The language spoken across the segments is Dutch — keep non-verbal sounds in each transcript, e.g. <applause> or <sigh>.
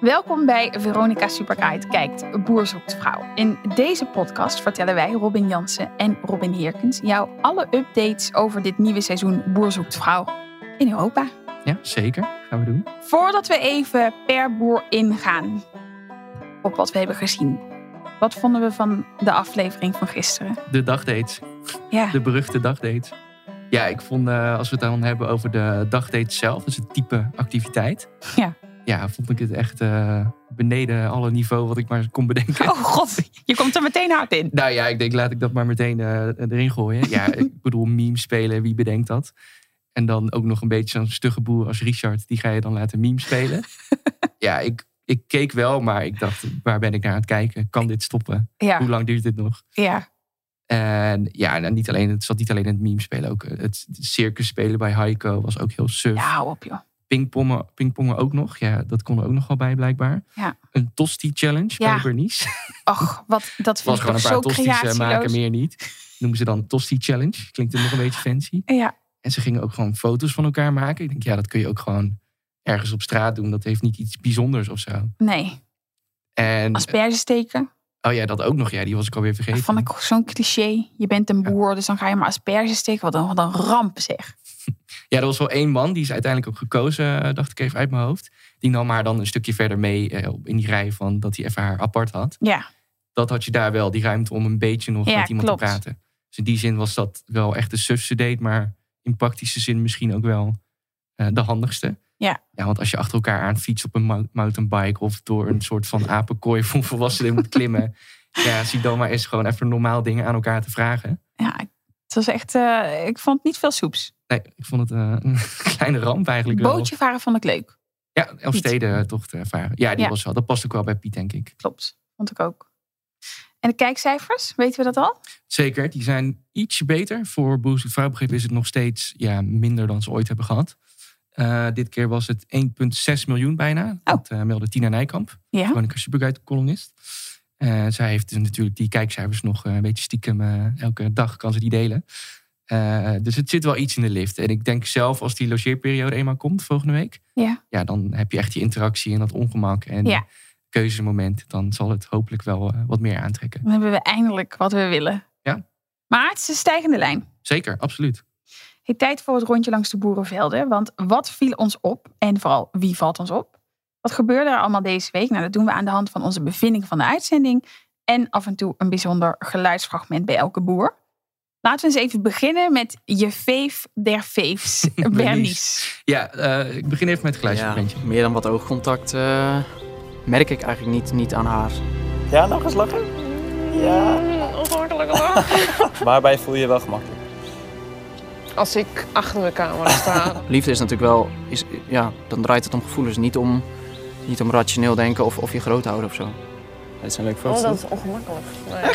Welkom bij Veronica Superguide kijkt Boer zoekt vrouw. In deze podcast vertellen wij, Robin Jansen en Robin Heerkens, jou alle updates over dit nieuwe seizoen Boer zoekt vrouw in Europa. Ja, zeker. Gaan we doen. Voordat we even per boer ingaan op wat we hebben gezien. Wat vonden we van de aflevering van gisteren? De dagdates. Ja, De beruchte dagdates. Ja, ik vond, eh, als we het dan hebben over de dagdate zelf, dus het type activiteit. Ja. Ja, vond ik het echt eh, beneden alle niveau wat ik maar kon bedenken. oh god, je komt er meteen hard in. Nou ja, ik denk, laat ik dat maar meteen eh, erin gooien. Ja, <laughs> ik bedoel, memes spelen, wie bedenkt dat? En dan ook nog een beetje zo'n stugge boer als Richard, die ga je dan laten memes spelen. <laughs> ja, ik, ik keek wel, maar ik dacht, waar ben ik naar aan het kijken? Kan dit stoppen? Ja, Hoe lang duurt dit nog? ja, En ja, nou, niet alleen, het zat niet alleen in het meme spelen. Ook het, het circus spelen bij Heiko was ook heel suf. ja, hou op joh. Pingpongen, pingpongen ook nog. Ja, dat kon er ook nog wel bij blijkbaar. Ja. Een tosti challenge Ja. bij Bernice. Och, wat, dat vind <laughs> was ik gewoon een paar zo eh, maken, meer niet. Noemen ze dan tosti challenge. Klinkt het nog een beetje fancy. Ja, En ze gingen ook gewoon foto's van elkaar maken. Ik denk, ja, dat kun je ook gewoon ergens op straat doen. Dat heeft niet iets bijzonders of zo. nee. En, Asperges steken. oh ja, dat ook nog. Ja, die was ik alweer Dat vergeten. vond ik zo'n cliché. Je bent een boer, dus dan ga je maar asperges steken. Wat een, wat een ramp zeg. <laughs> Ja, er was wel één man, die is uiteindelijk ook gekozen, eh, dacht ik even uit mijn hoofd. Die nam haar dan een stukje verder mee eh, in die rij van dat hij even haar apart had. Ja, Dat had je daar wel, die ruimte om een beetje nog Ja, met iemand klopt. te praten. Dus in die zin was dat wel echt de sufste date, maar in praktische zin misschien ook wel eh, de handigste. Ja. ja. Want als je achter elkaar aan fietst op een mou- mountainbike of door een soort van apenkooi voor volwassenen moet klimmen. <laughs> ja, zie dan maar eens gewoon even normaal dingen aan elkaar te vragen. ja het was echt, eh, ik vond het niet veel soeps. Nee, ik vond het eh, een <laughs> kleine ramp eigenlijk wel. Bootje varen vond ik leuk. Ja, Elfsteden-tocht ervaren. Ja, die Ja. was wel. Dat past ook wel bij Piet, denk ik. Klopt, vond ik ook. En de kijkcijfers, weten we dat al? Zeker, die zijn ietsje beter. Voor Boos Vrouwbegrip is het nog steeds ja, minder dan ze ooit hebben gehad. Eh, dit keer was het 1,6 miljoen bijna. Dat eh, meldde Tina Nijkamp, Ja. Veronica Superguide columnist. Eh, zij heeft dus natuurlijk die kijkcijfers nog eh, een beetje stiekem. eh, elke dag kan ze die delen. Dus het zit wel iets in de lift. En ik denk zelf, als die logeerperiode eenmaal komt volgende week. Ja. Ja, dan heb je echt die interactie en dat ongemak. En Ja. keuzemoment. Dan zal het hopelijk wel wat meer aantrekken. Dan hebben we eindelijk wat we willen. Ja. Maar het is een stijgende lijn. Zeker, absoluut. Hey, tijd voor het rondje langs de boerenvelden. Want wat viel ons op? En vooral, wie valt ons op? Wat gebeurde er allemaal deze week? Nou, dat doen we aan de hand van onze bevinding van de uitzending. En af en toe een bijzonder geluidsfragment bij elke boer. Laten we eens even beginnen met je veef der veefs, <laughs> Bernice. Ja, eh, ik begin even met het Ja, geluidsfragmentje. meer dan wat oogcontact eh, merk ik eigenlijk niet, niet aan haar. Ja, nog eens lachen? Ja. Ongemakkelijk. <laughs> Waarbij voel je je wel gemakkelijk? Als ik achter mijn camera sta. <laughs> Liefde is natuurlijk wel, is, ja, dan draait het om gevoelens, niet om, niet om rationeel denken of, of je groot houden of zo. Dat zijn leuke Oh, foto's. dat is ongemakkelijk. Nee.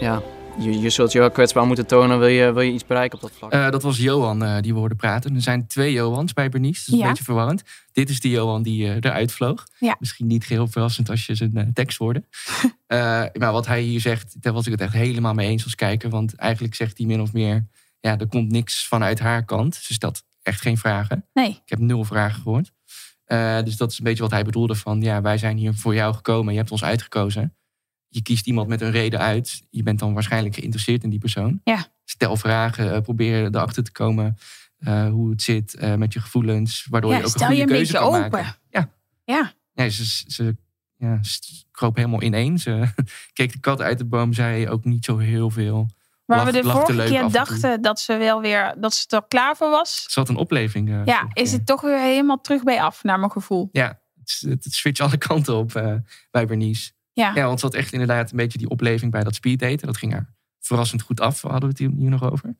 Ja, je, je zult je wel kwetsbaar moeten tonen, wil je, wil je iets bereiken op dat vlak. Eh, dat was Johan eh, die we hoorden praten. Er zijn twee Johans bij Bernice. Dat is Ja. een beetje verwarrend. Dit is de Johan die eh, eruit vloog. Ja. Misschien niet geheel verrassend als je zijn eh, tekst hoorde. <laughs> Eh, maar wat hij hier zegt, daar was ik het echt helemaal mee eens als kijker. Want eigenlijk zegt hij min of meer... Ja, er komt niks vanuit haar kant. Ze stelt echt geen vragen. Nee, Ik heb nul vragen gehoord. Eh, dus dat is een beetje wat hij bedoelde van... Ja, wij zijn hier voor jou gekomen. Je hebt ons uitgekozen. Je kiest iemand met een reden uit. Je bent dan waarschijnlijk geïnteresseerd in die persoon. Ja. Stel vragen. eh, probeer erachter te komen eh, hoe het zit met je gevoelens. Waardoor ja, je ook stel een je goede een keuze beetje kan open. maken. Ja. Ja, Nee, ze, ze ja, kroop helemaal ineen. Ze <laughs> keek de kat uit de boom. Zei ook niet zo heel veel. Waar Lacht- we de vorige keer dachten dat ze wel weer, dat ze er klaar voor was. Ze had een opleving. eh, Ja, is het toch weer helemaal terug bij af, naar mijn gevoel. Ja, het, het, switcht alle kanten op eh, bij Bernice. Ja, Ja, want ze had echt inderdaad een beetje die opleving bij dat speeddaten. Dat ging haar verrassend goed af, hadden we het hier nog over.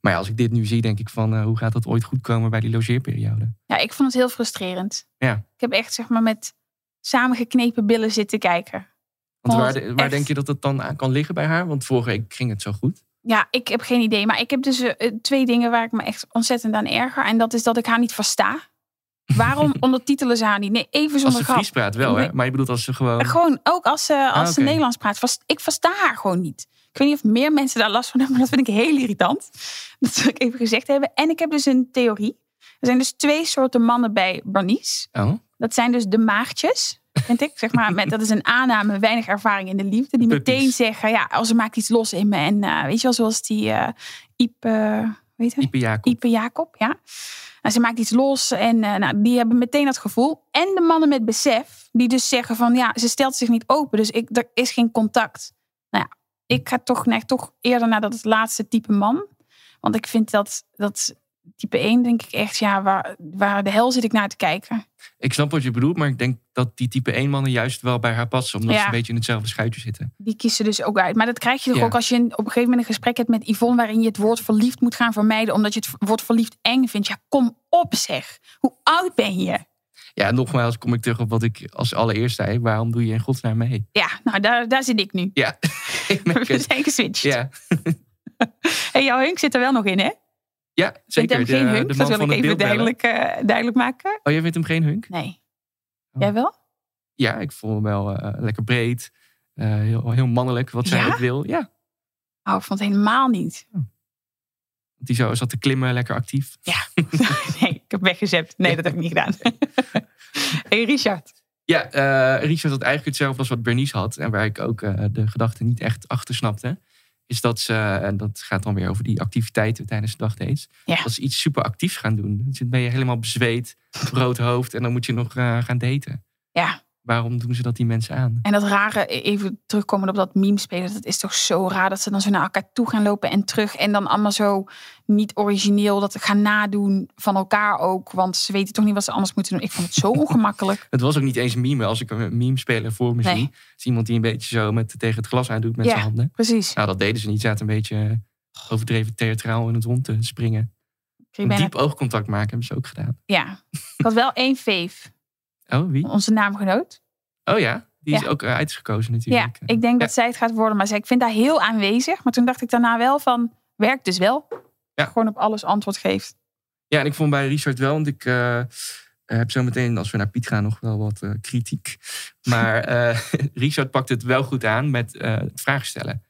Maar ja, als ik dit nu zie, denk ik van eh, hoe gaat dat ooit goed komen bij die logeerperiode? ja, ik vond het heel frustrerend. Ja. Ik heb echt zeg maar met samengeknepen billen zitten kijken. Want waar, de- waar denk je dat het dan aan kan liggen bij haar? Want vorige week ging het zo goed. Ja, ik heb geen idee. Maar ik heb dus eh, twee dingen waar ik me echt ontzettend aan erger. En dat is dat ik haar niet versta. <laughs> Waarom ondertitelen ze haar niet? Nee, even Als zonder ze grap. Fries praat wel, hè? Maar je bedoelt als ze gewoon... Gewoon, ook als ze, als Ah, ze oké. Nederlands praat. Ik versta haar gewoon niet. Ik weet niet of meer mensen daar last van hebben, maar dat vind ik heel irritant. <laughs> Dat wil ik even gezegd hebben. En ik heb dus een theorie. Er zijn dus twee soorten mannen bij Bernice. Oh, Dat zijn dus de maagdjes, vind ik. Zeg maar, met, dat is een aanname, weinig ervaring in de liefde. Die meteen zeggen, ja, als er maakt iets los in me. En eh, weet je wel, zoals die eh Ipe, weet je? Ipe Jacob. Ipe Jacob, ja. En ze maakt iets los en eh, nou, die hebben meteen dat gevoel. En de mannen met besef, die dus zeggen van ja, ze stelt zich niet open, dus ik, er is geen contact. Nou ja, ik ga toch, neig toch eerder naar dat het laatste type man. Want ik vind dat, dat type 1, denk ik echt, ja, waar, waar de hel zit ik naar te kijken. Ik snap wat je bedoelt, maar ik denk dat die type 1 mannen juist wel bij haar passen. Omdat Ja. ze een beetje in hetzelfde schuitje zitten. Die kiezen dus ook uit. Maar dat krijg je toch Ja. ook als je op een gegeven moment een gesprek hebt met Yvonne... waarin je het woord verliefd moet gaan vermijden... omdat je het woord verliefd eng vindt. Ja, kom op zeg. Hoe oud ben je? Ja, nogmaals kom ik terug op wat ik als allereerst zei. Waarom doe je in godsnaam mee? Ja, nou daar, daar zit ik nu. Ja, <laughs> ik merk We zijn geswitcht. Ja, <laughs> En jouw hunk zit er wel nog in, hè? Ja Vindt zeker. hem geen de, hunk? de Dat wil ik even duidelijk, eh, duidelijk maken. Oh, jij vindt hem geen hunk? Nee. Oh. Jij wel? Ja, ik vond hem wel eh, lekker breed. Eh, heel, heel mannelijk, wat zij Ja? ook wil. Ja, Oh, ik vond het helemaal niet. die zo zat te klimmen, lekker actief. <laughs> nee, ik heb weggezept. Nee, dat heb ik niet gedaan. <laughs> hey Richard. Ja, Richard had eigenlijk hetzelfde als wat Bernice had. En waar ik ook de gedachte niet echt achter snapte. Is dat ze, en dat gaat dan weer over die activiteiten tijdens de dagdates. Ja. Dat ze iets super actiefs gaan doen. Dan ben je helemaal bezweet, rood hoofd. En dan moet je nog eh, gaan daten. Ja, Waarom doen ze dat die mensen aan? en dat rare, even terugkomen op dat meme spelen. Dat is toch zo raar dat ze dan zo naar elkaar toe gaan lopen en terug. En dan allemaal zo niet origineel dat gaan nadoen van elkaar ook. Want ze weten toch niet wat ze anders moeten doen. Ik vond het zo <laughs> ongemakkelijk. Het was ook niet eens een meme. Als ik een meme speler voor me Nee. zie. Is iemand die een beetje zo met, tegen het glas aandoet met Ja. zijn handen. Precies. Nou, dat deden ze niet. Ze zaten een beetje overdreven theatraal in het rond te springen. Diep oogcontact maken hebben ze ook gedaan. Ja, ik had wel één veef. Oh, wie? Onze naamgenoot. Oh ja, die is Ja. ook eh, uitgekozen Ja, natuurlijk. ik denk Ja. dat zij het gaat worden. Maar zij, ik vind haar heel aanwezig. Maar toen dacht ik daarna wel van, werkt dus wel. Ja. Gewoon op alles antwoord geeft. Ja, en ik vond bij Richard wel, want ik eh, heb zo meteen, als we naar Piet gaan, nog wel wat eh, kritiek. Maar <laughs> eh, <laughs> Richard pakt het wel goed aan met eh, het vragen stellen.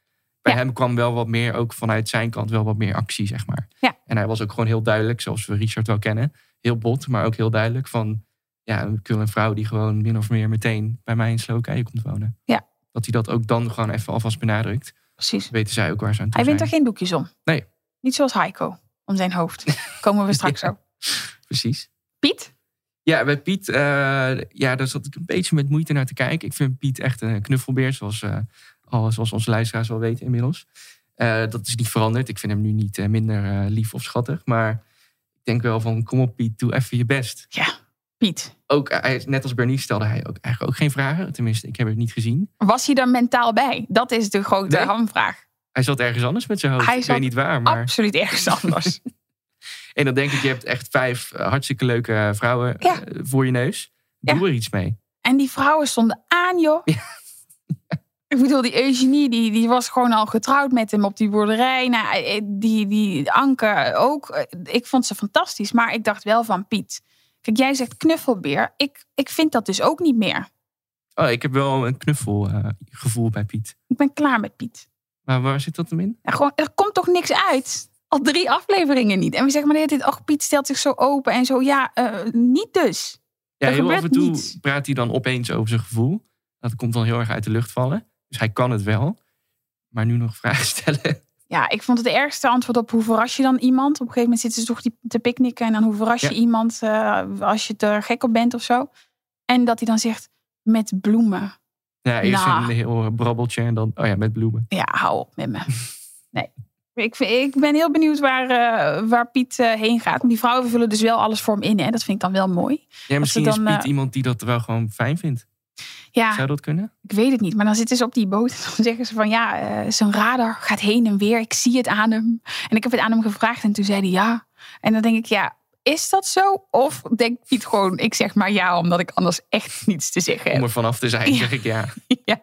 Bij Ja. hem kwam wel wat meer, ook vanuit zijn kant, wel wat meer actie, zeg maar. Ja. En hij was ook gewoon heel duidelijk, zoals we Richard wel kennen. Heel bot, maar ook heel duidelijk van, ja, ik wil een vrouw die gewoon min of meer meteen bij mij in Slowakije komt wonen. Ja. Dat hij dat ook dan gewoon even alvast benadrukt. Precies. Weten zij ook waar ze aan toe Hij wint er geen doekjes om. Nee. Niet zoals Heiko. Om zijn hoofd. Komen we <laughs> straks Ja. Precies. Piet? Ja, bij Piet, eh, ja, daar zat ik een beetje met moeite naar te kijken. Ik vind Piet echt een knuffelbeer, zoals, eh, al, zoals onze luisteraars wel weten inmiddels. Eh, dat is niet veranderd. Ik vind hem nu niet minder lief of schattig. Maar ik denk wel van, kom op Piet, doe even je best. Ja, Piet. Ook, eh, hij, net als Bernice stelde hij ook, eigenlijk ook geen vragen. Tenminste, ik heb het niet gezien. Was hij er mentaal bij? Dat is de grote Nee. hamvraag. Hij zat ergens anders met zijn hoofd. Hij ik zat weet niet waar, maar... Absoluut ergens anders. <laughs> En dan denk ik, je hebt echt vijf eh, hartstikke leuke vrouwen Ja. eh, voor je neus. Doe er iets mee. en die vrouwen stonden aan, joh. <laughs> Ik bedoel, die Eugenie, die, die was gewoon al getrouwd met hem op die boerderij. Nou, eh, die, die Anke ook. Eh, Ik vond ze fantastisch. Maar ik dacht wel van Piet. Kijk, jij zegt knuffelbeer. Ik, ik vind dat dus ook niet meer. Oh, ik heb wel een knuffelgevoel bij Piet. Ik ben klaar met Piet. Maar waar zit dat hem in? Ja, gewoon, er komt toch niks uit? Al drie afleveringen niet. En we zeggen maar tijd, oh, Piet stelt zich zo open en zo. Ja, eh, niet dus. Ja, Er heel af en toe niets. praat hij dan opeens over zijn gevoel. Dat komt dan heel erg uit de lucht vallen. Dus hij kan het wel. Maar nu nog <laughs> vragen stellen. Ja, ik vond het ergste antwoord op hoe verras je dan iemand. Op een gegeven moment zitten ze toch die- te picknicken. En dan hoe verras je Ja. iemand eh, als je er gek op bent of zo. En dat hij dan zegt, met bloemen. Ja, eerst Nou. een heel brabbeltje en dan, oh ja, met bloemen. Ja, hou op met me. Nee. Ik, ik ben heel benieuwd waar, eh, waar Piet eh, heen gaat. Want die vrouwen vullen dus wel alles voor hem in. Hè? Dat vind ik dan wel mooi. Ja, misschien dan, is Piet iemand die dat wel gewoon fijn vindt. Ja, Zou dat kunnen? ik weet het niet. Maar dan zitten ze op die boot. En dan zeggen ze van ja, eh, zijn radar gaat heen en weer. Ik zie het aan hem. En ik heb het aan hem gevraagd. En toen zei hij ja. En dan denk ik ja, is dat zo? Of denkt Piet gewoon, ik zeg maar ja, omdat ik anders echt niets te zeggen Om heb. er vanaf te zijn, Ja. zeg ik ja. <laughs> ja.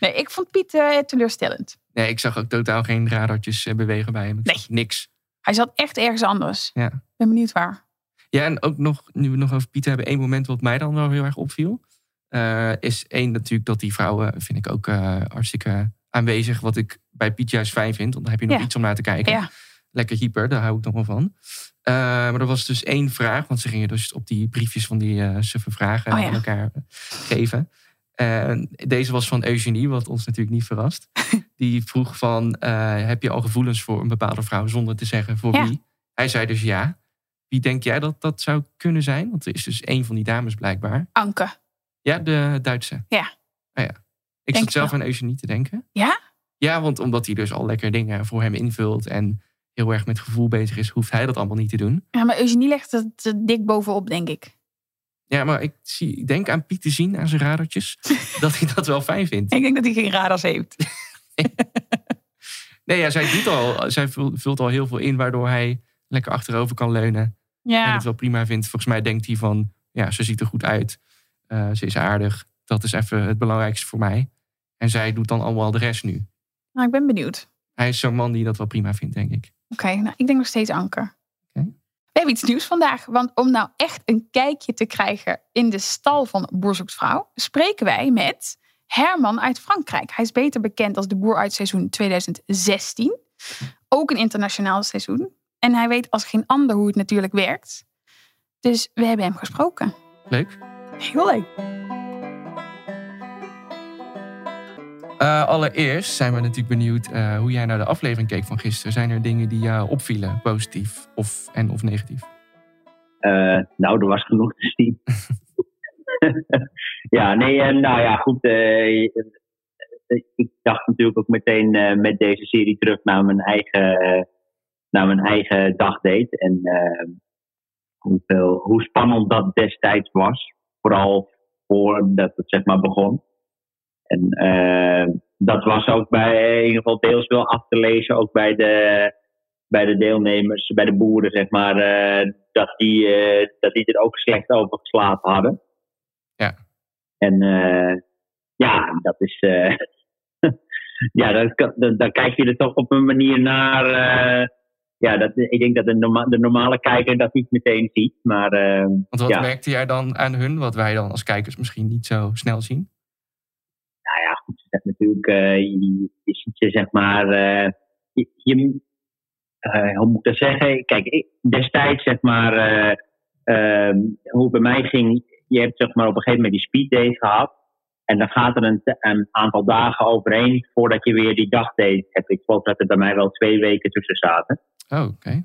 Nee, ik vond Piet eh, teleurstellend. Nee, ik zag ook totaal geen radartjes eh, bewegen bij hem. Ik Nee. Niks. Hij zat echt ergens anders. Ja. Ik ben benieuwd waar. Ja, en ook nog, nu we nog over Piet hebben, één moment wat mij dan wel heel erg opviel. Eh, is één natuurlijk dat die vrouwen, vind ik ook eh, hartstikke aanwezig. Wat ik bij Piet juist fijn vind, want dan heb je nog Ja. iets om naar te kijken. Ja. Lekker hyper, daar hou ik nog wel van. Eh, maar er was dus één vraag, want ze gingen dus op die briefjes van die suffe vragen Oh ja. aan elkaar geven. En deze was van Eugenie, wat ons natuurlijk niet verrast. <laughs> Die vroeg van, heb je al gevoelens voor een bepaalde vrouw zonder te zeggen voor wie? Hij zei dus ja. Wie denk jij dat dat zou kunnen zijn? Want er is dus één van die dames blijkbaar. Anke. Ja, de Duitse. Ja. Ah, ja. Ik Denk zat zelf wel. aan Eugenie te denken. Ja? Ja, want omdat hij dus al lekker dingen voor hem invult en heel erg met gevoel bezig is, hoeft hij dat allemaal niet te doen. Ja, maar Eugenie legt het dik bovenop, denk ik. Ja, maar ik, zie, ik denk aan Piet te zien aan zijn radertjes <laughs> dat hij dat wel fijn vindt. Ik denk dat hij geen radars heeft. <laughs> Nee, ja, zij, doet al, zij vult, al heel veel in, waardoor hij lekker achterover kan leunen. En Ja. het wel prima vindt. Volgens mij denkt hij van, ja, ze ziet er goed uit. Eh, ze is aardig. Dat is even het belangrijkste voor mij. En zij doet dan allemaal de rest nu. Nou, ik ben benieuwd. Hij is zo'n man die dat wel prima vindt, denk ik. Oké, nou, ik denk nog steeds Anker. We hebben iets nieuws vandaag. Want om nou echt een kijkje te krijgen in de stal van Boer Zoekt Vrouw... spreken wij met Herman uit Frankrijk. Hij is beter bekend als de boer uit seizoen 2016. Ook een internationaal seizoen. En hij weet als geen ander hoe het natuurlijk werkt. Dus we hebben hem gesproken. Leuk. Heel leuk. Eh, allereerst zijn we natuurlijk benieuwd eh, hoe jij naar de aflevering keek van gisteren. Zijn er dingen die jou opvielen, positief of, en of negatief? Eh, nou, er was genoeg te zien. <laughs> ja, nee, nou ja, goed. ik dacht natuurlijk ook meteen eh, met deze serie terug naar mijn eigen, naar mijn eigen dagdate. En hoeveel, hoe spannend dat destijds was. Vooral voordat het zeg maar begon. En eh, dat was ook bij, in ieder geval deels wel af te lezen, ook bij de, bij de deelnemers, bij de boeren, zeg maar, eh, dat, die, eh, dat die er ook slecht over geslapen hadden. Ja. En eh, ja, dat is. eh, <laughs> ja, dan, dan kijk je er toch op een manier naar. Ja, dat, ik denk dat de, norma- de normale kijker dat niet meteen ziet. Maar eh, Want wat Ja. merkte jij dan aan hun, wat wij dan als kijkers misschien niet zo snel zien? nou ja, goed, dat natuurlijk, eh, je, je ziet je zeg maar, eh, je, je- eh, hoe moet ik dat zeggen? Kijk, ik, destijds zeg maar, eh, ehm, hoe het bij mij ging, je hebt zeg maar op een gegeven moment die speeddate gehad. En dan gaat er een, een aantal dagen overheen voordat je weer die dagdate hebt. Ik geloof dat er bij mij wel twee weken tussen zaten. Oh, oké.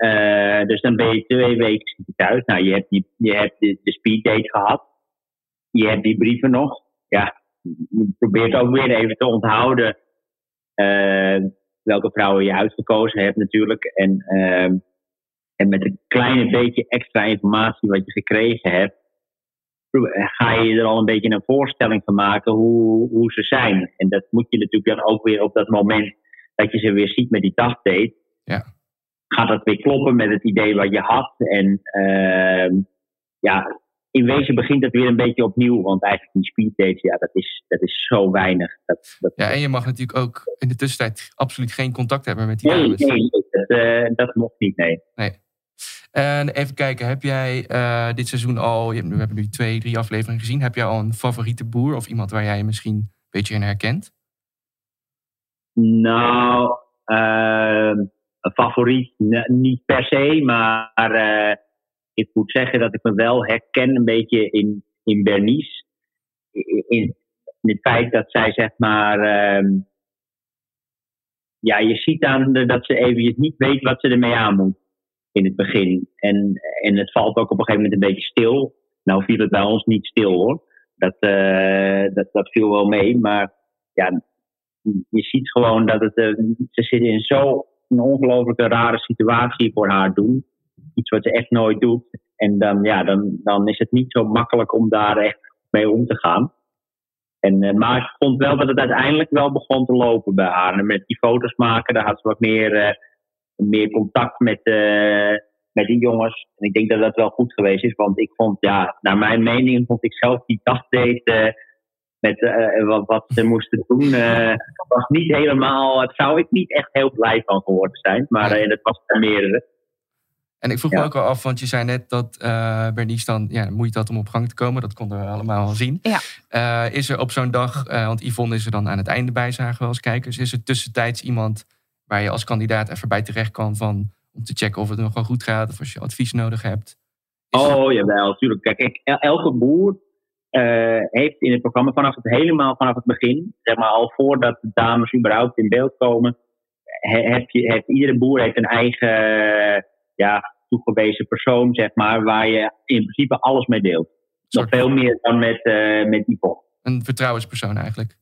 Eh, dus dan ben je twee weken thuis. Nou, je hebt, die, je hebt de, de speeddate gehad. Je hebt die brieven nog. Ja, je probeert ook weer even te onthouden eh, welke vrouwen je uitgekozen hebt natuurlijk. En, ehm, en met een kleine beetje extra informatie wat je gekregen hebt, ga je er al een beetje een voorstelling van maken hoe, hoe ze zijn. En dat moet je natuurlijk dan ook weer op dat moment dat je ze weer ziet met die dagdate gaat dat weer kloppen met het idee wat je had. En ehm, ja, in wezen begint het weer een beetje opnieuw. Want eigenlijk die speeddates, ja, dat is, dat is zo weinig. Dat, dat, Ja, en je mag natuurlijk ook in de tussentijd absoluut geen contact hebben met die nee, dames. nee, dat, eh, dat mocht niet, nee. En even kijken, heb jij eh, dit seizoen al, je- we hebben nu twee, drie afleveringen gezien. Heb jij al een favoriete boer of iemand waar jij je misschien een beetje in herkent? Nou, ehm, een favoriet niet per se, maar eh, ik moet zeggen dat ik me wel herken een beetje in, in Bernice. In, het feit dat zij zeg maar. ehm, ja, je ziet aan dat ze eventjes niet weet wat ze ermee aan moet in het begin. En, en het valt ook op een gegeven moment een beetje stil. Nou viel het bij ons niet stil hoor. Dat, eh, dat, dat viel wel mee. Maar ja, je ziet gewoon dat het, eh, ze zit in zo'n ongelooflijke rare situatie voor haar doen. Iets wat ze echt nooit doet. En dan, ja, dan, dan is het niet zo makkelijk om daar echt mee om te gaan. En, eh, maar ik vond wel dat het uiteindelijk wel begon te lopen bij haar. En met die foto's maken, daar had ze wat meer, eh, meer contact met, eh, met die jongens. En ik denk dat dat wel goed geweest is. Want ik vond, ja, naar mijn mening, vond ik zelf die dagdate met eh, wat, wat ze moesten doen. eh, was niet helemaal, het zou ik niet echt heel blij van geworden zijn. Maar eh, dat was er meerdere. En ik vroeg me ook al af, want je zei net dat eh Bernice dan ja, moeite had om op gang te komen. Dat konden we allemaal al zien. Ja. Eh, is er op zo'n dag, eh, want Yvonne is er dan aan het einde bij, zagen we als kijkers. Is er tussentijds iemand waar je als kandidaat even bij terecht kan van, om te checken of het nog wel goed gaat of als je advies nodig hebt? Is Oh, jawel, natuurlijk. Kijk, elke boer eh, heeft in het programma vanaf het helemaal vanaf het begin, zeg maar al voordat de dames überhaupt in beeld komen, he- heb je, heeft, iedere boer heeft een eigen ja, toegewezen persoon, zeg maar, waar je in principe alles mee deelt. Nog veel meer dan met, eh met Yvonne. Een vertrouwenspersoon eigenlijk.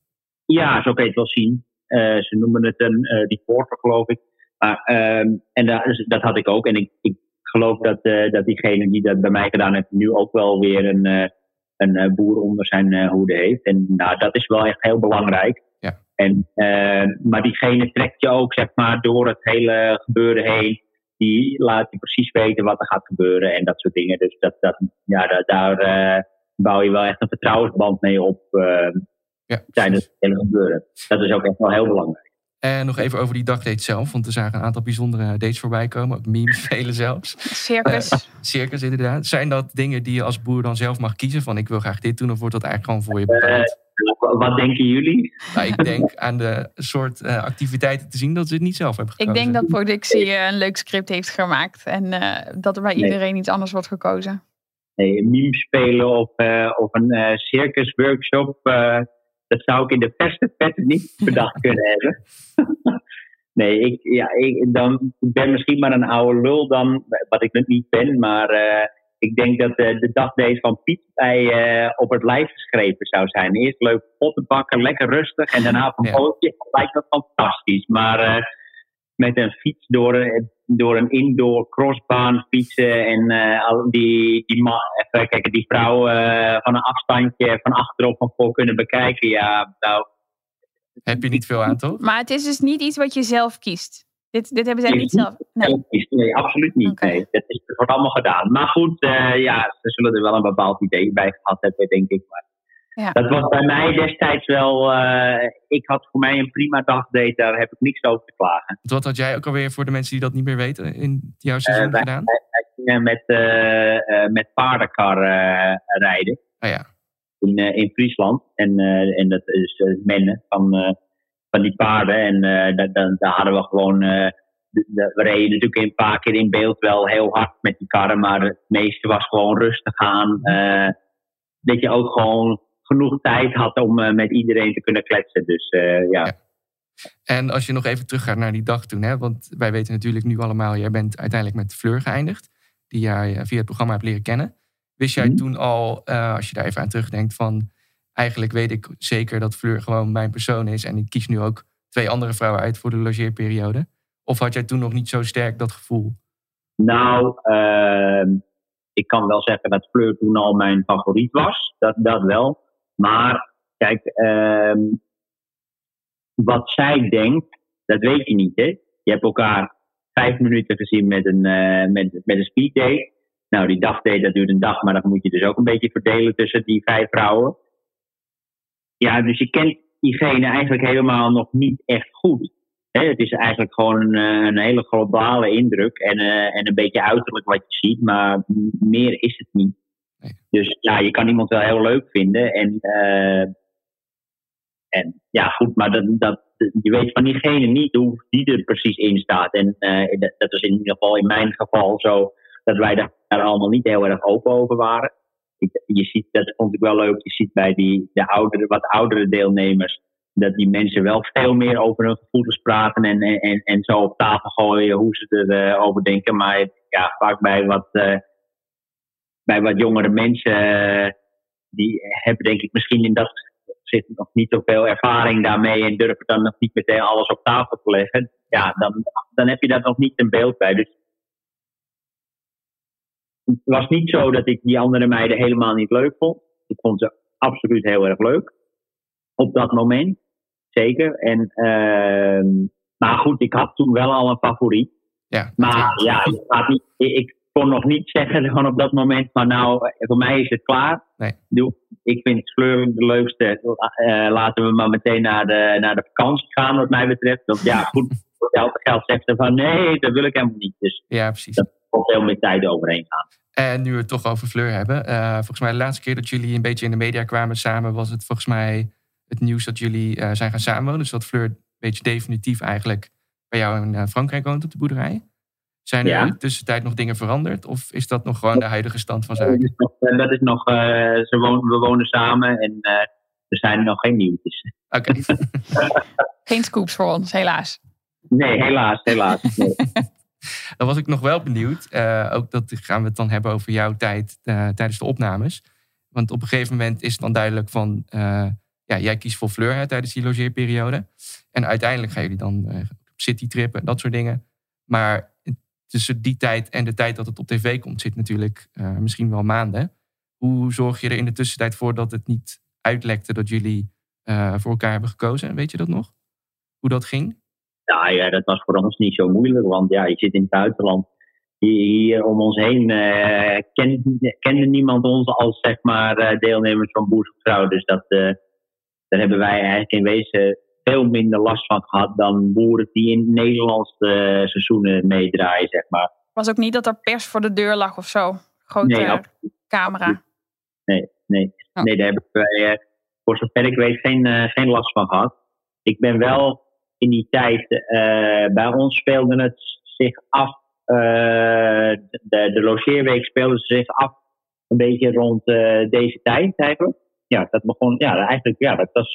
Ja, zo kan je het wel zien. Eh, ze noemen het een eh reporter, geloof ik. Maar, ehm, en dat, dus dat had ik ook. En ik, ik geloof dat, dat diegene die dat bij mij gedaan heeft, nu ook wel weer een, een eh, boer onder zijn eh, hoede heeft. En nou, dat is wel echt heel belangrijk. Ja. En, eh, maar diegene trekt je ook, zeg maar, door het hele gebeuren heen. Die laat je precies weten wat er gaat gebeuren en dat soort dingen. Dus dat, dat, ja, da- daar bouw je wel echt een vertrouwensband mee op. Ja, tijdens het hele gebeuren. Dat is ook echt wel heel belangrijk. En nog even over die dagdate zelf, want er zagen een aantal bijzondere dates voorbij komen. Ook memes, <laughs> vele zelfs. Circus. <laughs> Circus inderdaad. Zijn dat dingen die je als boer dan zelf mag kiezen? Van ik wil graag dit doen, of wordt dat eigenlijk gewoon voor je bepaald? Wa- Wat denken jullie? Nou, ik denk <laughs> aan de soort eh, activiteiten te zien dat ze het niet zelf hebben Ik gekozen. denk dat productie eh, een leuk script heeft gemaakt. En eh, dat er bij Nee. iedereen iets anders wordt gekozen. Nee, meme spelen of, eh, of een eh circus workshop. eh, dat zou ik in de beste petten niet bedacht kunnen hebben. <laughs> nee, ik, ja, ik, dan, ben misschien maar een oude lul dan, wat ik nog niet ben. Maar eh, ik denk dat eh, de dagdate van Piet bij, eh, op het lijf geschreven zou zijn. Eerst leuk potten bakken, lekker rustig. En daarna op een Ja. bootje. Lijkt dat fantastisch. Maar met een fiets door, door een indoor crossbaan fietsen. En eh, al die, die, ma- even kijken, die vrouw eh, van een afstandje van achter of van voor kunnen bekijken. Ja, nou, Heb je niet veel aan, toch? Maar het is dus niet iets wat je zelf kiest. Dit, dit hebben zij Nee, niet zelf. Nee. nee, absoluut niet. Nee, dat, is, dat wordt allemaal gedaan. Maar goed, eh, ja, ze zullen er wel een bepaald idee bij gehad hebben, denk ik. Maar Ja. Dat was bij mij destijds wel. eh, ik had voor mij een prima dagdate, daar heb ik niks over te klagen. Wat had jij ook alweer voor de mensen die dat niet meer weten in jouw seizoen wij- gedaan? Wij gingen met, eh, eh, met paardenkar eh, rijden. Ah ja, in, eh, in Friesland. En, eh, en dat is eh, mennen van, eh, van die paarden. En eh, daar, hadden we gewoon. eh, de- de- we reden natuurlijk een paar keer in beeld wel heel hard met die karren. Maar het meeste was gewoon rustig aan. eh, dat je ook gewoon genoeg tijd had om eh, met iedereen te kunnen kletsen. Dus eh, ja. Ja. En als je nog even teruggaat naar die dag toen, hè, want wij weten natuurlijk nu allemaal, jij bent uiteindelijk met Fleur geëindigd, die jij eh, via het programma hebt leren kennen. Wist jij Mhm. toen al, als je daar even aan terugdenkt, van eigenlijk weet ik zeker dat Fleur gewoon mijn persoon is en ik kies nu ook twee andere vrouwen uit voor de logeerperiode? Of had jij toen nog niet zo sterk dat gevoel? Nou, ehm, ik kan wel zeggen dat Fleur toen al mijn favoriet was. Dat, dat wel. Maar kijk, ehm, wat zij denkt, dat weet je niet. Hè? Je hebt elkaar vijf minuten gezien met een, eh met, met een speeddate. Nou, die dagdate, dat duurt een dag, maar dat moet je dus ook een beetje verdelen tussen die vijf vrouwen. Ja, dus je kent diegene eigenlijk helemaal nog niet echt goed. Het is eigenlijk gewoon een, eh, een hele globale indruk en, eh, en een beetje uiterlijk wat je ziet, maar meer is het niet. Dus ja, je kan iemand wel heel leuk vinden. En, eh, en ja, goed, maar dat, dat, je weet van diegene niet hoe die er precies in staat. En eh, dat, dat is in ieder geval in mijn geval zo dat wij daar allemaal niet heel erg open over waren. Je ziet, dat vond ik wel leuk, je ziet bij die, de oudere, wat oudere deelnemers dat die mensen wel veel meer over hun gevoelens praten en, en, en zo op tafel gooien hoe ze erover over denken. Maar ja, vaak bij wat, eh, bij wat jongere mensen, eh, die hebben denk ik misschien in dat zit nog niet zoveel ervaring daarmee en durven dan nog niet meteen alles op tafel te leggen. Ja, dan, dan heb je daar nog niet een beeld bij. Dus het was niet zo dat ik die andere meiden helemaal niet leuk vond. Ik vond ze absoluut heel erg leuk. Op dat moment. Zeker. En, ehm, maar goed, ik had toen wel al een favoriet. Ja, Maar ja, ik, gaat niet, ik kon nog niet zeggen gewoon op dat moment van nou, eh, voor mij is het klaar. Nee. Doe, ik vind Fleur de leukste. Eh, laten we maar meteen naar de, naar de vakantie gaan wat mij betreft. Want ja, goed, <laughs> voor elke geld zegt ze van nee, dat wil ik helemaal niet. Dus ja, precies. dat komt veel meer tijd overheen gaan. En nu we het toch over Fleur hebben. eh, volgens mij de laatste keer dat jullie een beetje in de media kwamen samen... was het volgens mij het nieuws dat jullie zijn gaan samenwonen. Dus dat Fleur een beetje definitief eigenlijk bij jou in Frankrijk woont op de boerderij. Zijn er Ja. in de tussentijd nog dingen veranderd? Of is dat nog gewoon de huidige stand van Dat zaken? is nog, eh, dat is nog eh, ze wonen, we wonen samen en eh, er zijn nog geen nieuwtjes. Oké. <laughs> Geen scoops voor ons, helaas. Nee, helaas, helaas. Nee. <laughs> Dan was ik nog wel benieuwd. eh, ook dat gaan we het dan hebben over jouw tijd eh, tijdens de opnames. Want op een gegeven moment is het dan duidelijk van... eh, ja, jij kiest voor Fleur hè, tijdens die logeerperiode. En uiteindelijk gaan jullie dan eh, op citytrip en dat soort dingen. Maar tussen die tijd en de tijd dat het op tv komt... zit natuurlijk eh, misschien wel maanden. Hoe zorg je er in de tussentijd voor dat het niet uitlekte... dat jullie eh, voor elkaar hebben gekozen? Weet je dat nog? Hoe dat ging? Nou ja, dat was voor ons niet zo moeilijk, want ja, je zit in het buitenland. Hier, om ons heen eh, ken, kende niemand ons als zeg maar deelnemers van Vrouw. Dus dat, daar hebben wij eigenlijk in wezen veel minder last van gehad dan boeren die in Nederlandse eh, seizoenen meedraaien, zeg maar. was ook niet dat er pers voor de deur lag of zo. Grote Nee, absoluut. camera. Nee, nee. Oh. nee daar hebben wij, eh, voor zover ik weet, geen, eh, geen last van gehad. Ik ben wel in die tijd, bij ons speelde het zich af, de, de logeerweek speelde zich af een beetje rond deze tijd eigenlijk. Ja, dat begon, ja, eigenlijk, ja, dat was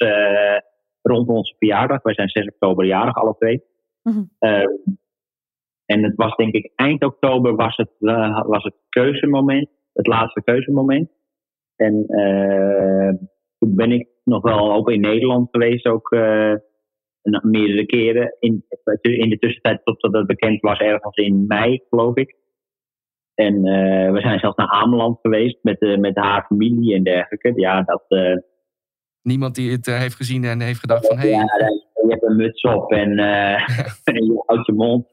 rond onze verjaardag. Wij zijn 6 oktober jarig, alle twee. Mhm. Eh, en het was denk ik eind oktober was het, eh, was het keuzemoment, het laatste keuzemoment. En eh, toen ben ik nog wel ook in Nederland geweest, ook eh, meerdere keren. In, in de tussentijd totdat het bekend was, ergens in mei, geloof ik. En eh, we zijn zelfs naar Ameland geweest met, eh, met haar familie en dergelijke. Ja, dat, Niemand die het eh, heeft gezien en heeft gedacht van... Hey, ja, je hebt een muts op en, eh, <laughs> en je houdt je mond.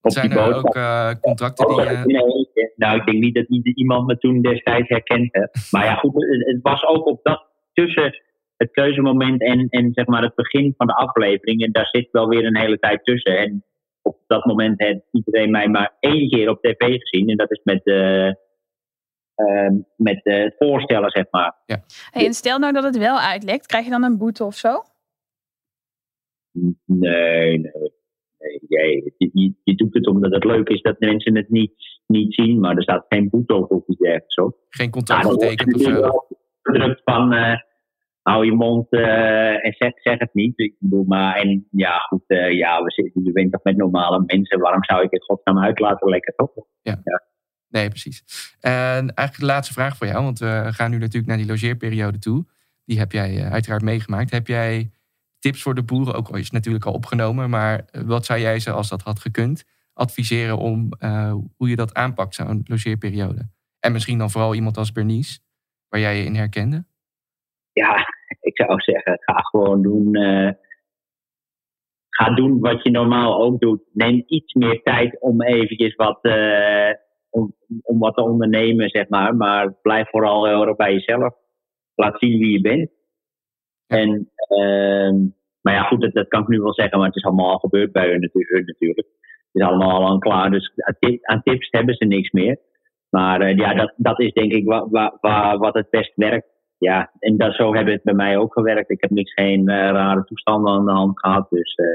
Op zijn die er ook eh, contracten die... Nee, nou, ik denk niet dat iemand me toen destijds herkende. <laughs> Maar ja, goed, het, was ook op dat tussen het keuzemoment en, en zeg maar het begin van de aflevering. En daar zit wel weer een hele tijd tussen. En op dat moment heeft iedereen mij maar één keer op tv gezien. En dat is met, met eh, het voorstellen, zeg maar. Hey, en stel nou dat het wel uitlekt, krijg je dan een boete of zo? Nee, nee. nee jij, je, je, je doet het omdat het leuk is dat mensen het niet, niet zien. Maar er staat geen boete op of iets dergelijks. hoor. geen Ja, dan wordt getekend of zo. wel gedrukt van eh, hou je mond eh, en zeg, zeg het niet. Ik bedoel, maar en ja, goed, eh, ja, we zitten, je bent toch met normale mensen. Waarom zou ik het godsnaam uit laten lekker toch? Nee, precies. En eigenlijk de laatste vraag voor jou, want we gaan nu natuurlijk naar die logeerperiode toe. Die heb jij eh, uiteraard meegemaakt. Heb jij tips voor de boeren, ook al is het natuurlijk al opgenomen, maar eh, wat zou jij ze, als dat had gekund, adviseren om eh, hoe je dat aanpakt, zo'n logeerperiode? En misschien dan vooral iemand als Bernice, waar jij je in herkende? Ja, ik zou zeggen, ga gewoon doen. ga doen wat je normaal ook doet. Neem iets meer tijd om eventjes wat, om, om wat te ondernemen, zeg maar. Maar blijf vooral heel erg bij jezelf. Laat zien wie je bent. En, ehm, maar ja, goed, dat, dat kan ik nu wel zeggen, maar het is allemaal al gebeurd bij hun natuurlijk. Het is allemaal al klaar, dus aan, tip- aan tips hebben ze niks meer. Maar eh, ja, dat, dat is denk ik wa, wa, wa- wat het best werkt. Ja, en dat, zo hebben het bij mij ook gewerkt. Ik heb niks, geen eh, rare toestanden aan de hand gehad. Dus eh,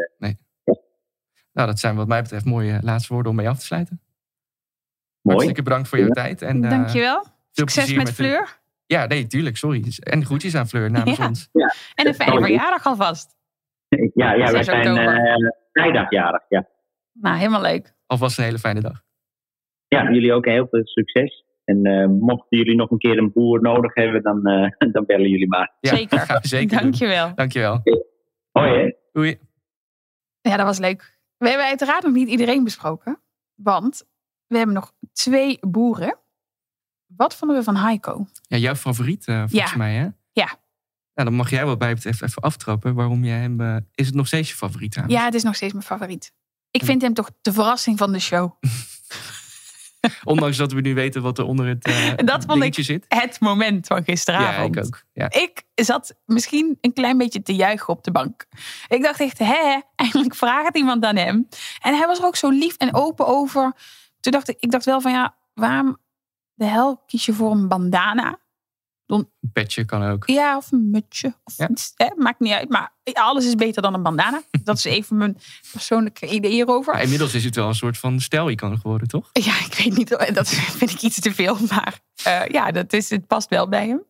Nou, dat zijn wat mij betreft mooie laatste woorden om mee af te sluiten. Mooi. Hartstikke bedankt voor jouw tijd. En, eh, Dankjewel. veel Succes met de- Fleur. Ja, nee, tuurlijk, sorry. En groetjes aan Fleur namens Ja. ons. En een fijne verjaardag alvast. Ja, ja wij 6 zijn oktober. eh vrijdagjarig. Ja. Nou, helemaal leuk. Alvast een hele fijne dag. ja, jullie ook heel veel succes. En eh, mochten jullie nog een keer een boer nodig hebben, dan, eh, <laughs> dan bellen jullie maar. Ja, Zeker. <laughs> gaan we zeker doen. Dankjewel. Dankjewel. Hoi hè. Doei. Ja, dat was leuk. We hebben uiteraard nog niet iedereen besproken. Want we hebben nog twee boeren. Wat vonden we van Heiko? Ja, jouw favoriet, eh, volgens Ja. mij, hè? Ja. Nou, dan mag jij wat mij betreft even aftrappen waarom jij hem... eh, is het nog steeds je favoriet trouwens? Ja, het is nog steeds mijn favoriet. Ik vind hem toch de verrassing van de show. <laughs> Ondanks dat we nu weten wat er onder het eh <laughs> Dat vond dingetje zit. Het moment van Ja, gisteravond. ik ook. Ja. Ik zat misschien een klein beetje te juichen op de bank. Ik dacht echt, hè, eindelijk vraagt iemand aan hem. En hij was er ook zo lief en open over. Toen dacht ik, ik dacht wel van ja, waarom de hel kies je voor een bandana? Een petje kan ook. Ja, of een mutsje. Of Ja. iets, hè? Maakt niet uit. Maar alles is beter dan een bandana. <laughs> Dat is even mijn persoonlijke idee hierover. Inmiddels is het wel een soort van stijl-icoon geworden, toch? Ja, ik weet niet. Dat vind ik iets te veel. Maar eh, ja, dat is, het past wel bij hem.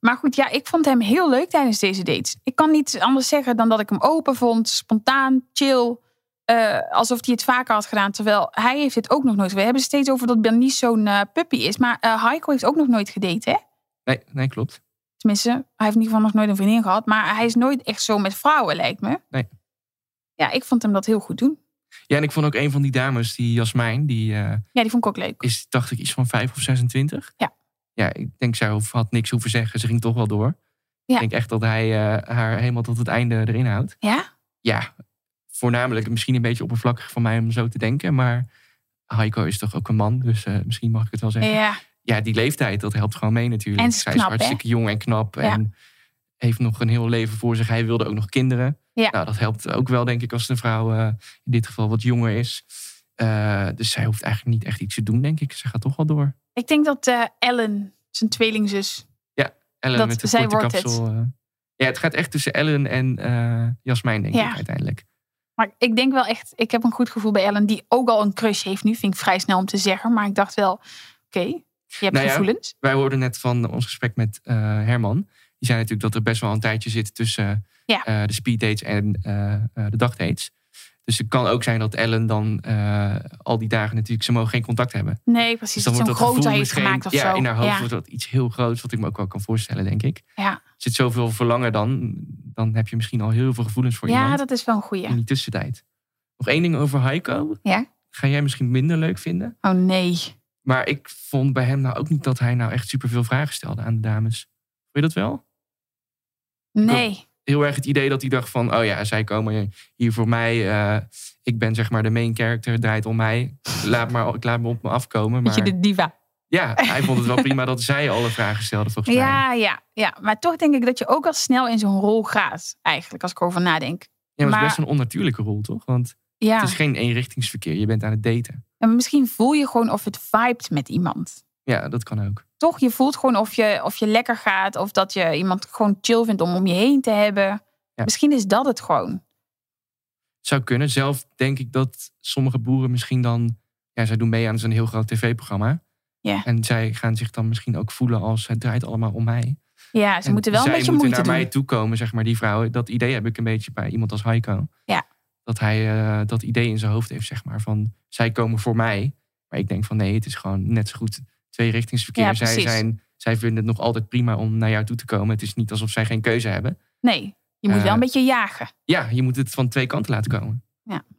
Maar goed, ja, ik vond hem heel leuk tijdens deze dates. Ik kan niet anders zeggen dan dat ik hem open vond. Spontaan, chill. Eh, alsof hij het vaker had gedaan. Terwijl hij heeft het ook nog nooit. We hebben het steeds over dat Bernice zo'n eh, puppy is. Maar eh Heiko heeft ook nog nooit gedate, hè? Nee, nee klopt. Tenminste, hij heeft in ieder geval nog nooit een vriendin gehad. Maar hij is nooit echt zo met vrouwen, lijkt me. Nee. Ja, ik vond hem dat heel goed doen. Ja, en ik vond ook een van die dames, die Jasmijn, die Ja, die vond ik ook leuk. is, dacht ik, iets van 5 of 26. Ja. Ja, ik denk, zij had niks hoeven zeggen. Ze ging toch wel door. Ja. Ik denk echt dat hij haar helemaal tot het einde erin houdt. Ja? Ja, voornamelijk misschien een beetje oppervlakkig van mij om zo te denken. Maar Heiko is toch ook een man, dus eh, misschien mag ik het wel zeggen. Ja. Ja, die leeftijd, dat helpt gewoon mee natuurlijk. En is Zij knap, is hè? hartstikke jong en knap. Ja. En heeft nog een heel leven voor zich. Hij wilde ook nog kinderen. Ja. Nou, dat helpt ook wel, denk ik, als de vrouw eh, in dit geval wat jonger is. Eh, dus zij hoeft eigenlijk niet echt iets te doen, denk ik. Ze gaat toch wel door. Ik denk dat Ellen, zijn tweelingzus... Ellen Dat met de zij wordt het. kapsel. eh. ja, het gaat echt tussen Ellen en Jasmijn, denk Ja. ik, uiteindelijk. Maar ik denk wel echt... Ik heb een goed gevoel bij Ellen, die ook al een crush heeft nu. Vind ik vrij snel om te zeggen. Maar ik dacht wel, oké, je hebt Nou ja, gevoelens. Wij hoorden net van ons gesprek met eh, Herman. Die zei natuurlijk dat er best wel een tijdje zit tussen Ja. eh, de speeddates en eh, de dagdates. Dus het kan ook zijn dat Ellen dan eh, al die dagen natuurlijk, ze mogen geen contact hebben. Nee, precies. Dus dan wordt zo'n dat groter heeft misschien, gemaakt of ja, zo. in haar hoofd ja. wordt dat iets heel groots, wat ik me ook wel kan voorstellen, denk ik. Ja. Er zit zoveel verlangen dan, dan heb je misschien al heel veel gevoelens voor ja, iemand dat is wel een goeie. in die tussentijd. Nog één ding over Heiko. Ja? Ga jij misschien minder leuk vinden. Oh nee. Maar ik vond bij hem nou ook niet dat hij nou echt superveel vragen stelde aan de dames. Vond je dat wel? Nee. Heel erg het idee dat hij dacht van... oh ja, zij komen hier voor mij. eh, ik ben zeg maar de main character, het draait om mij. Laat maar, ik laat me op me afkomen. Beetje Maar de diva. ja, hij vond het wel prima dat zij alle vragen stelde volgens mij. Ja, ja, ja. Maar toch denk ik dat je ook al snel in zo'n rol gaat. Eigenlijk, als ik erover nadenk. Ja, maar het is best een onnatuurlijke rol, toch? Want Ja. het is geen eenrichtingsverkeer. Je bent aan het daten. En misschien voel je gewoon of het vibet met iemand. Ja, dat kan ook. Toch, je voelt gewoon of je, of je lekker gaat. Of dat je iemand gewoon chill vindt om om je heen te hebben. Ja. Misschien is dat het gewoon. Zou kunnen. Zelf denk ik dat sommige boeren misschien dan... Ja, zij doen mee aan zo'n heel groot tv-programma. Ja. En zij gaan zich dan misschien ook voelen als... het draait allemaal om mij. Ja, ze En moeten wel een zij beetje moeten moeite naar doen. mij toekomen, zeg maar, die vrouwen. Dat idee heb ik een beetje bij iemand als Heiko. Ja. Dat hij eh, dat idee in zijn hoofd heeft, zeg maar. Van, zij komen voor mij. Maar ik denk van, nee, het is gewoon net zo goed tweerichtingsverkeer. Ja, zij, precies. zijn, zij vinden het nog altijd prima om naar jou toe te komen. Het is niet alsof zij geen keuze hebben. Nee, je moet Eh, wel een beetje jagen. Ja, je moet het van twee kanten laten komen.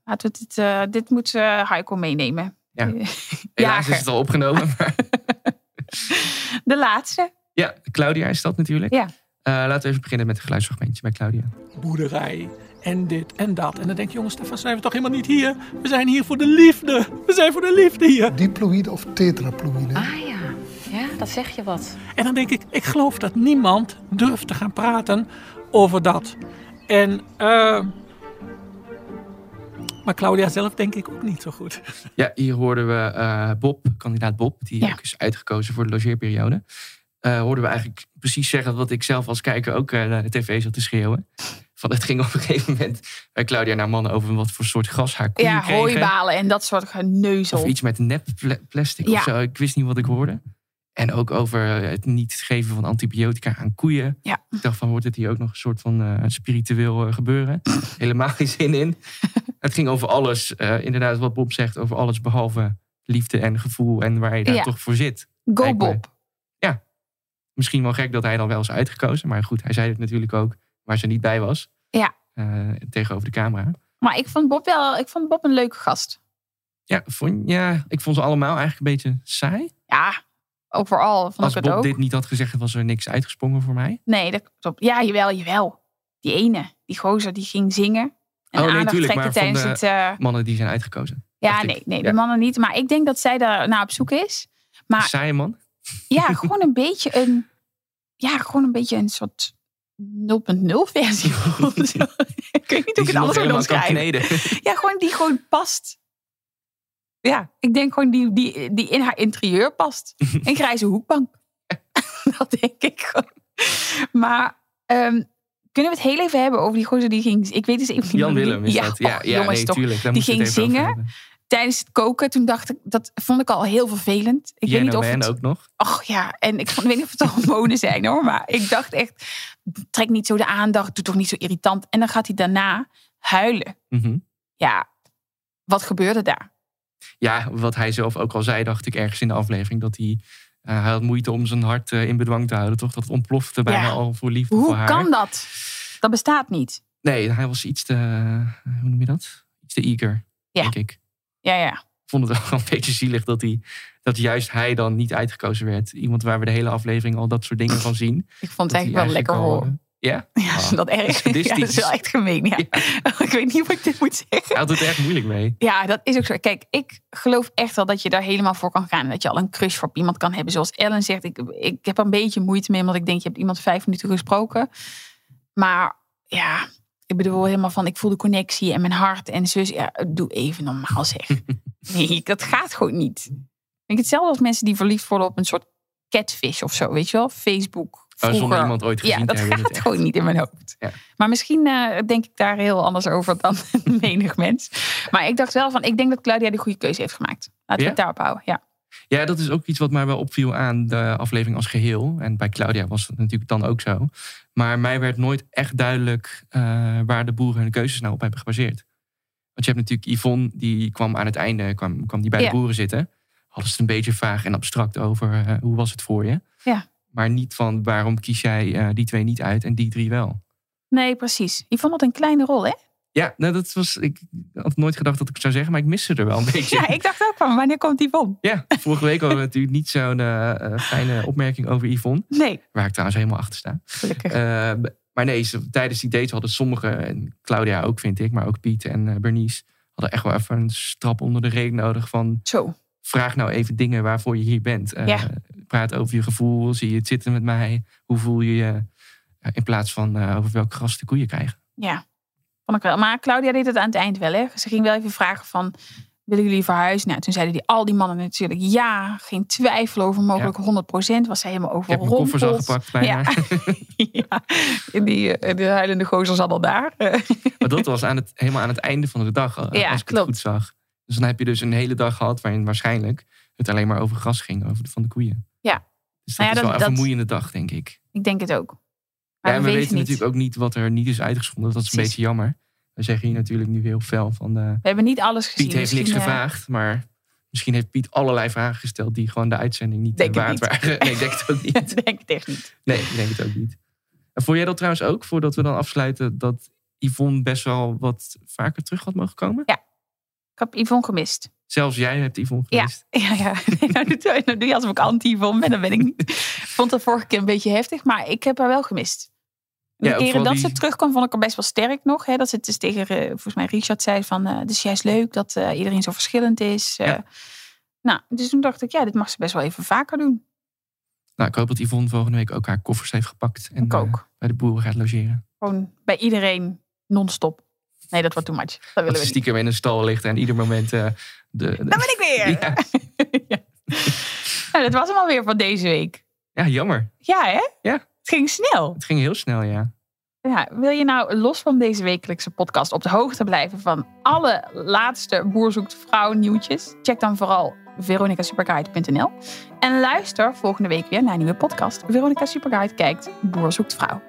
Laten we dit, eh, dit moet eh Heiko meenemen. Ja. Eh, Helaas is het al opgenomen. Maar <laughs> De laatste. ja, Claudia is dat natuurlijk. Ja. Eh, laten we even beginnen met een geluidsfragmentje bij Claudia. boerderij en dit en dat. En dan denk je, jongens, daarvoor zijn we toch helemaal niet hier? We zijn hier voor de liefde. We zijn voor de liefde hier. Diploïde of tetraploïde? Ah ja, ja, dat zeg je wat. En dan denk ik, ik geloof dat niemand durft te gaan praten over dat. En, eh. maar Claudia zelf denk ik ook niet zo goed. Ja, hier hoorden we eh, Bob, kandidaat Bob, die Ja. ook is uitgekozen voor de logeerperiode. Eh hoorden we eigenlijk precies zeggen wat ik zelf als kijker ook eh, naar de tv zat te schreeuwen. Van het ging op een gegeven moment bij Claudia naar mannen over wat voor soort gas haar koeien Ja, kregen. hooibalen en dat soort geneuzel. Of iets met nep pla- plastic Ja. of zo. Ik wist niet wat ik hoorde. En ook over het niet geven van antibiotica aan koeien. Ja. Ik dacht van, wordt het hier ook nog een soort van eh, spiritueel eh, gebeuren? <laughs> Helemaal geen zin in. <laughs> het ging over alles. eh, inderdaad, wat Bob zegt, over alles behalve liefde en gevoel. En waar je daar Ja. toch voor zit. Go. Bob. Misschien wel gek dat hij dan wel is uitgekozen. Maar goed, hij zei het natuurlijk ook waar ze niet bij was. Ja. Tegenover de camera. Maar ik vond Bob wel, ik vond Bob een leuke gast. Ja, vond, ja, ik vond ze allemaal eigenlijk een beetje saai. Ja, overal vond Als ik het Bob ook. dit niet had gezegd, was er niks uitgesprongen voor mij. Nee, dat klopt. Ja, jawel, jawel. Die ene, die gozer, die ging zingen. En Oh, nee, aandacht tuurlijk, trekken maar tijdens de- het... eh, Mannen die zijn uitgekozen. ja, nee, nee, Ja. de mannen niet. Maar ik denk dat zij daar naar op zoek is. Maar Saaie man. ja, <laughs> gewoon een beetje een... Ja, gewoon een beetje een soort 0.0 versie. <laughs> <laughs> ik weet niet hoe ik het anders kan omschrijven. Ja, gewoon die gewoon past. Ja, ik denk gewoon die, die, die in haar interieur past. <laughs> Een grijze hoekbank. <laughs> dat denk ik gewoon. Maar ehm, kunnen we het heel even hebben over die gozer die ging... Ik weet dus even niet Jan Willem is ja, dat. Ja, och, ja jongens nee, toch. tuurlijk. Die ging zingen. Tijdens het koken, toen dacht ik... Dat vond ik al heel vervelend. Ik weet niet of het... ook nog. Och ja, en ik weet niet of het hormonen zijn hoor. Maar ik dacht echt, trek niet zo de aandacht. Doe toch niet zo irritant. En dan gaat hij daarna huilen. Mhm. Ja, wat gebeurde daar? Ja, wat hij zelf ook al zei, dacht ik ergens in de aflevering. Dat hij, eh, hij had moeite om zijn hart eh, in bedwang te houden. Toch? Dat ontplofte bijna Ja. al voor liefde voor Hoe haar. kan dat? Dat bestaat niet. Nee, hij was iets te... Hoe noem je dat? Iets te eager, Ja. denk ik. Ja, ja. Ik vond het wel <laughs> een beetje zielig dat, hij, dat juist hij dan niet uitgekozen werd. Iemand waar we de hele aflevering al dat soort dingen van zien. Ik vond het eigenlijk wel lekker al, Ja? Ja, Ah, dat erg. <laughs> Ja, sadistisch. dat is wel echt gemeen. Ja. <laughs> ik weet niet hoe ik dit moet zeggen. Hij had het echt moeilijk mee. Ja, dat is ook zo. Kijk, ik geloof echt wel dat je daar helemaal voor kan gaan. En dat je al een crush op iemand kan hebben. Zoals Ellen zegt, ik, ik heb een beetje moeite mee. Omdat ik denk, je hebt iemand vijf minuten gesproken. Maar ja, ik bedoel helemaal van, ik voel de connectie en mijn hart en zus. Ja, doe even normaal zeg. <laughs> Nee, dat gaat gewoon niet. Ik denk hetzelfde als mensen die verliefd worden op een soort catfish of zo. Weet je wel? Facebook. Oh, zonder vroeger. iemand ooit gezien Ja, dat hebben gaat gewoon niet in mijn hoofd. Ja. Maar misschien eh, denk ik daar heel anders over dan <laughs> menig mens. Maar ik dacht wel van, ik denk dat Claudia de goede keuze heeft gemaakt. Laten we het daarop houden. Ja. Ja, dat is ook iets wat mij wel opviel aan de aflevering als geheel. En bij Claudia was het natuurlijk dan ook zo. Maar mij werd nooit echt duidelijk eh, waar de boeren hun keuzes nou op hebben gebaseerd. Want je hebt natuurlijk Yvonne, die kwam aan het einde kwam, kwam die bij Ja. de boeren zitten. Hadden ze het een beetje vaag en abstract over eh, hoe was het voor je. Ja. Maar niet van waarom kies jij eh, die twee niet uit en die drie wel. Nee, precies. Je vond dat een kleine rol, hè? Ja, nou, dat was, ik had nooit gedacht dat ik het zou zeggen, maar ik miste er wel een <laughs> beetje. Ja, ik dacht ook van, wanneer komt van? Ja, vorige week hadden we natuurlijk niet zo'n eh, eh, fijne opmerking over Yvonne. Nee, Waar ik trouwens helemaal achter sta. gelukkig. Eh, maar nee, ze- tijdens die dates hadden sommigen, en Claudia ook vind ik, maar ook Piet en Bernice, hadden echt wel even een strap onder de reet nodig van Zo. Vraag nou even dingen waarvoor je hier bent. Eh, Ja. Praat over je gevoel, zie je het zitten met mij, hoe voel je je, in plaats van eh, over welk gras de koeien krijgen. Ja, vond ik wel. Maar Claudia deed het aan het eind wel, hè? Ze ging wel even vragen van, willen jullie verhuizen? Nou, toen zeiden die, al die mannen natuurlijk ja. Geen twijfel over mogelijk 100%. Was zij helemaal heb mijn koffers al gepakt bijna. Ja. <laughs> ja. Die, eh, de huilende gozer zat al daar. Maar dat was aan het, helemaal aan het einde van de dag, Ja, als ik klopt. het goed zag. Dus dan heb je dus een hele dag gehad waarin waarschijnlijk het alleen maar over gras ging, over de, van de koeien. Ja. Dus dat Nou ja, is wel dat- een vermoeiende dag, denk ik. Ik denk het ook. Maar Ja, en we, we weten niet. natuurlijk ook niet wat er niet is uitgezonden. Dat is een Precies. beetje jammer. We zeggen hier natuurlijk nu heel fel van... de We hebben niet alles gezien. Piet heeft niks Misschien, eh, gevraagd, maar misschien heeft Piet allerlei vragen gesteld... die gewoon de uitzending niet Denk eh, waard niet. waren. Nee, ik denk het ook <laughs> niet. Denk het echt niet. Nee, ik denk het ook niet. En vond jij dat trouwens ook, voordat we dan afsluiten... dat Yvonne best wel wat vaker terug had mogen komen? Ja. Ik heb Yvonne gemist. Zelfs jij hebt Yvonne Ja, gemist. <laughs> ja, ja. Nee, nou, doe, nou doe je alsof ik anti-Yvonne ben. Dat ben ik niet. Ik vond het vorige keer een beetje heftig, maar ik heb haar wel gemist. De Ja, keren dat die- ze terugkwam, vond ik haar best wel sterk nog. Hè? Dat ze het dus tegen, eh, volgens mij Richard zei van... het is juist leuk dat eh, iedereen zo verschillend is. Ja. Nou, dus toen dacht ik, ja, dit mag ze best wel even vaker doen. Nou, ik hoop dat Yvonne volgende week ook haar koffers heeft gepakt. En ook. bij de boeren gaat logeren. Gewoon bij iedereen non-stop. Nee, dat wordt too much. Dat willen Dat we niet. stiekem in een stal ligt en ieder moment... eh, de, de- Dan ben ik weer! Ja. <laughs> Ja. Nou, dat was hem alweer voor deze week. ja, jammer. Ja, hè? Ja. Het ging snel. Het ging heel snel, ja. Ja, wil je nou los van deze wekelijkse podcast op de hoogte blijven van alle laatste Boer zoekt vrouw nieuwtjes? Check dan vooral veronicasuperguide.nl en luister volgende week weer naar een nieuwe podcast. Veronica Superguide kijkt Boer zoekt vrouw.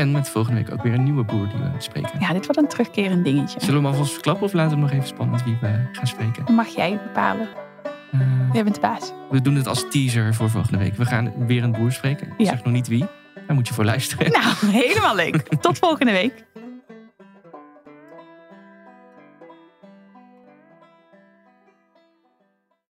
En met volgende week ook weer een nieuwe boer die we spreken. Ja, dit wordt een terugkerend dingetje. Zullen we hem alvast verklappen of laten we nog even spannend wie we gaan spreken? Dan mag jij bepalen. Eh, Jij bent de baas. we doen het als teaser voor volgende week. We gaan weer een boer spreken. Ik Ja. zeg nog niet wie. Daar moet je voor luisteren. Nou, helemaal leuk. <laughs> Tot volgende week.